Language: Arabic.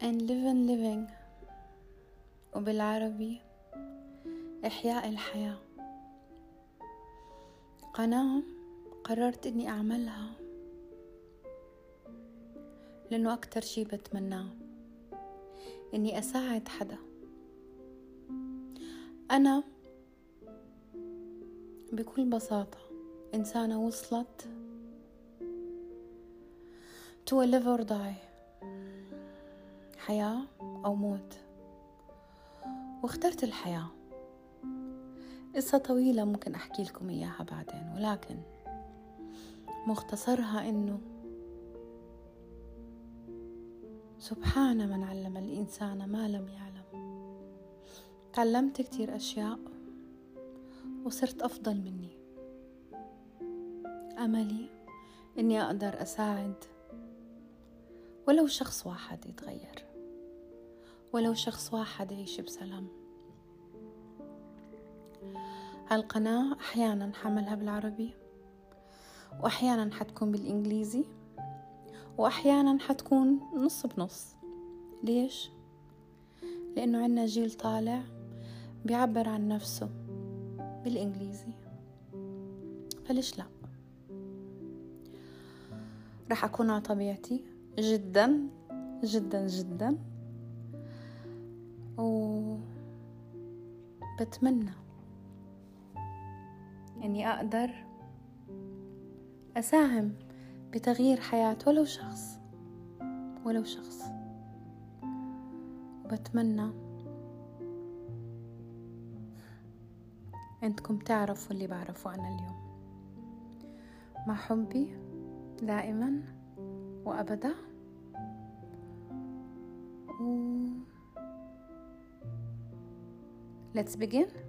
and live living. وبالعربي إحياء الحياة. قناة قررت إني أعملها لأنه أكتر شي بتمناه إني أساعد حدا. أنا بكل بساطة إنسانة وصلت to a live or die. حياة أو موت. واخترت الحياة. قصة طويلة ممكن أحكي لكم إياها بعدين ولكن مختصرها إنه سبحان من علم الإنسان ما لم يعلم. تعلمت كتير أشياء وصرت أفضل مني. أملي إني أقدر أساعد ولو شخص واحد يتغير. ولو شخص واحد يعيش بسلام هالقناة أحيانا حملها بالعربي وأحيانا حتكون بالإنجليزي وأحيانا حتكون نص بنص ليش؟ لأنه عنا جيل طالع بيعبر عن نفسه بالإنجليزي فليش لا؟ رح أكون على طبيعتي جدا جدا جدا وبتمنى إني أقدر أساهم بتغيير حياة ولو شخص ولو شخص. وبتمنى انكم تعرفوا اللي بعرفه أنا اليوم. مع حبي دائما وابدا. و Let's begin.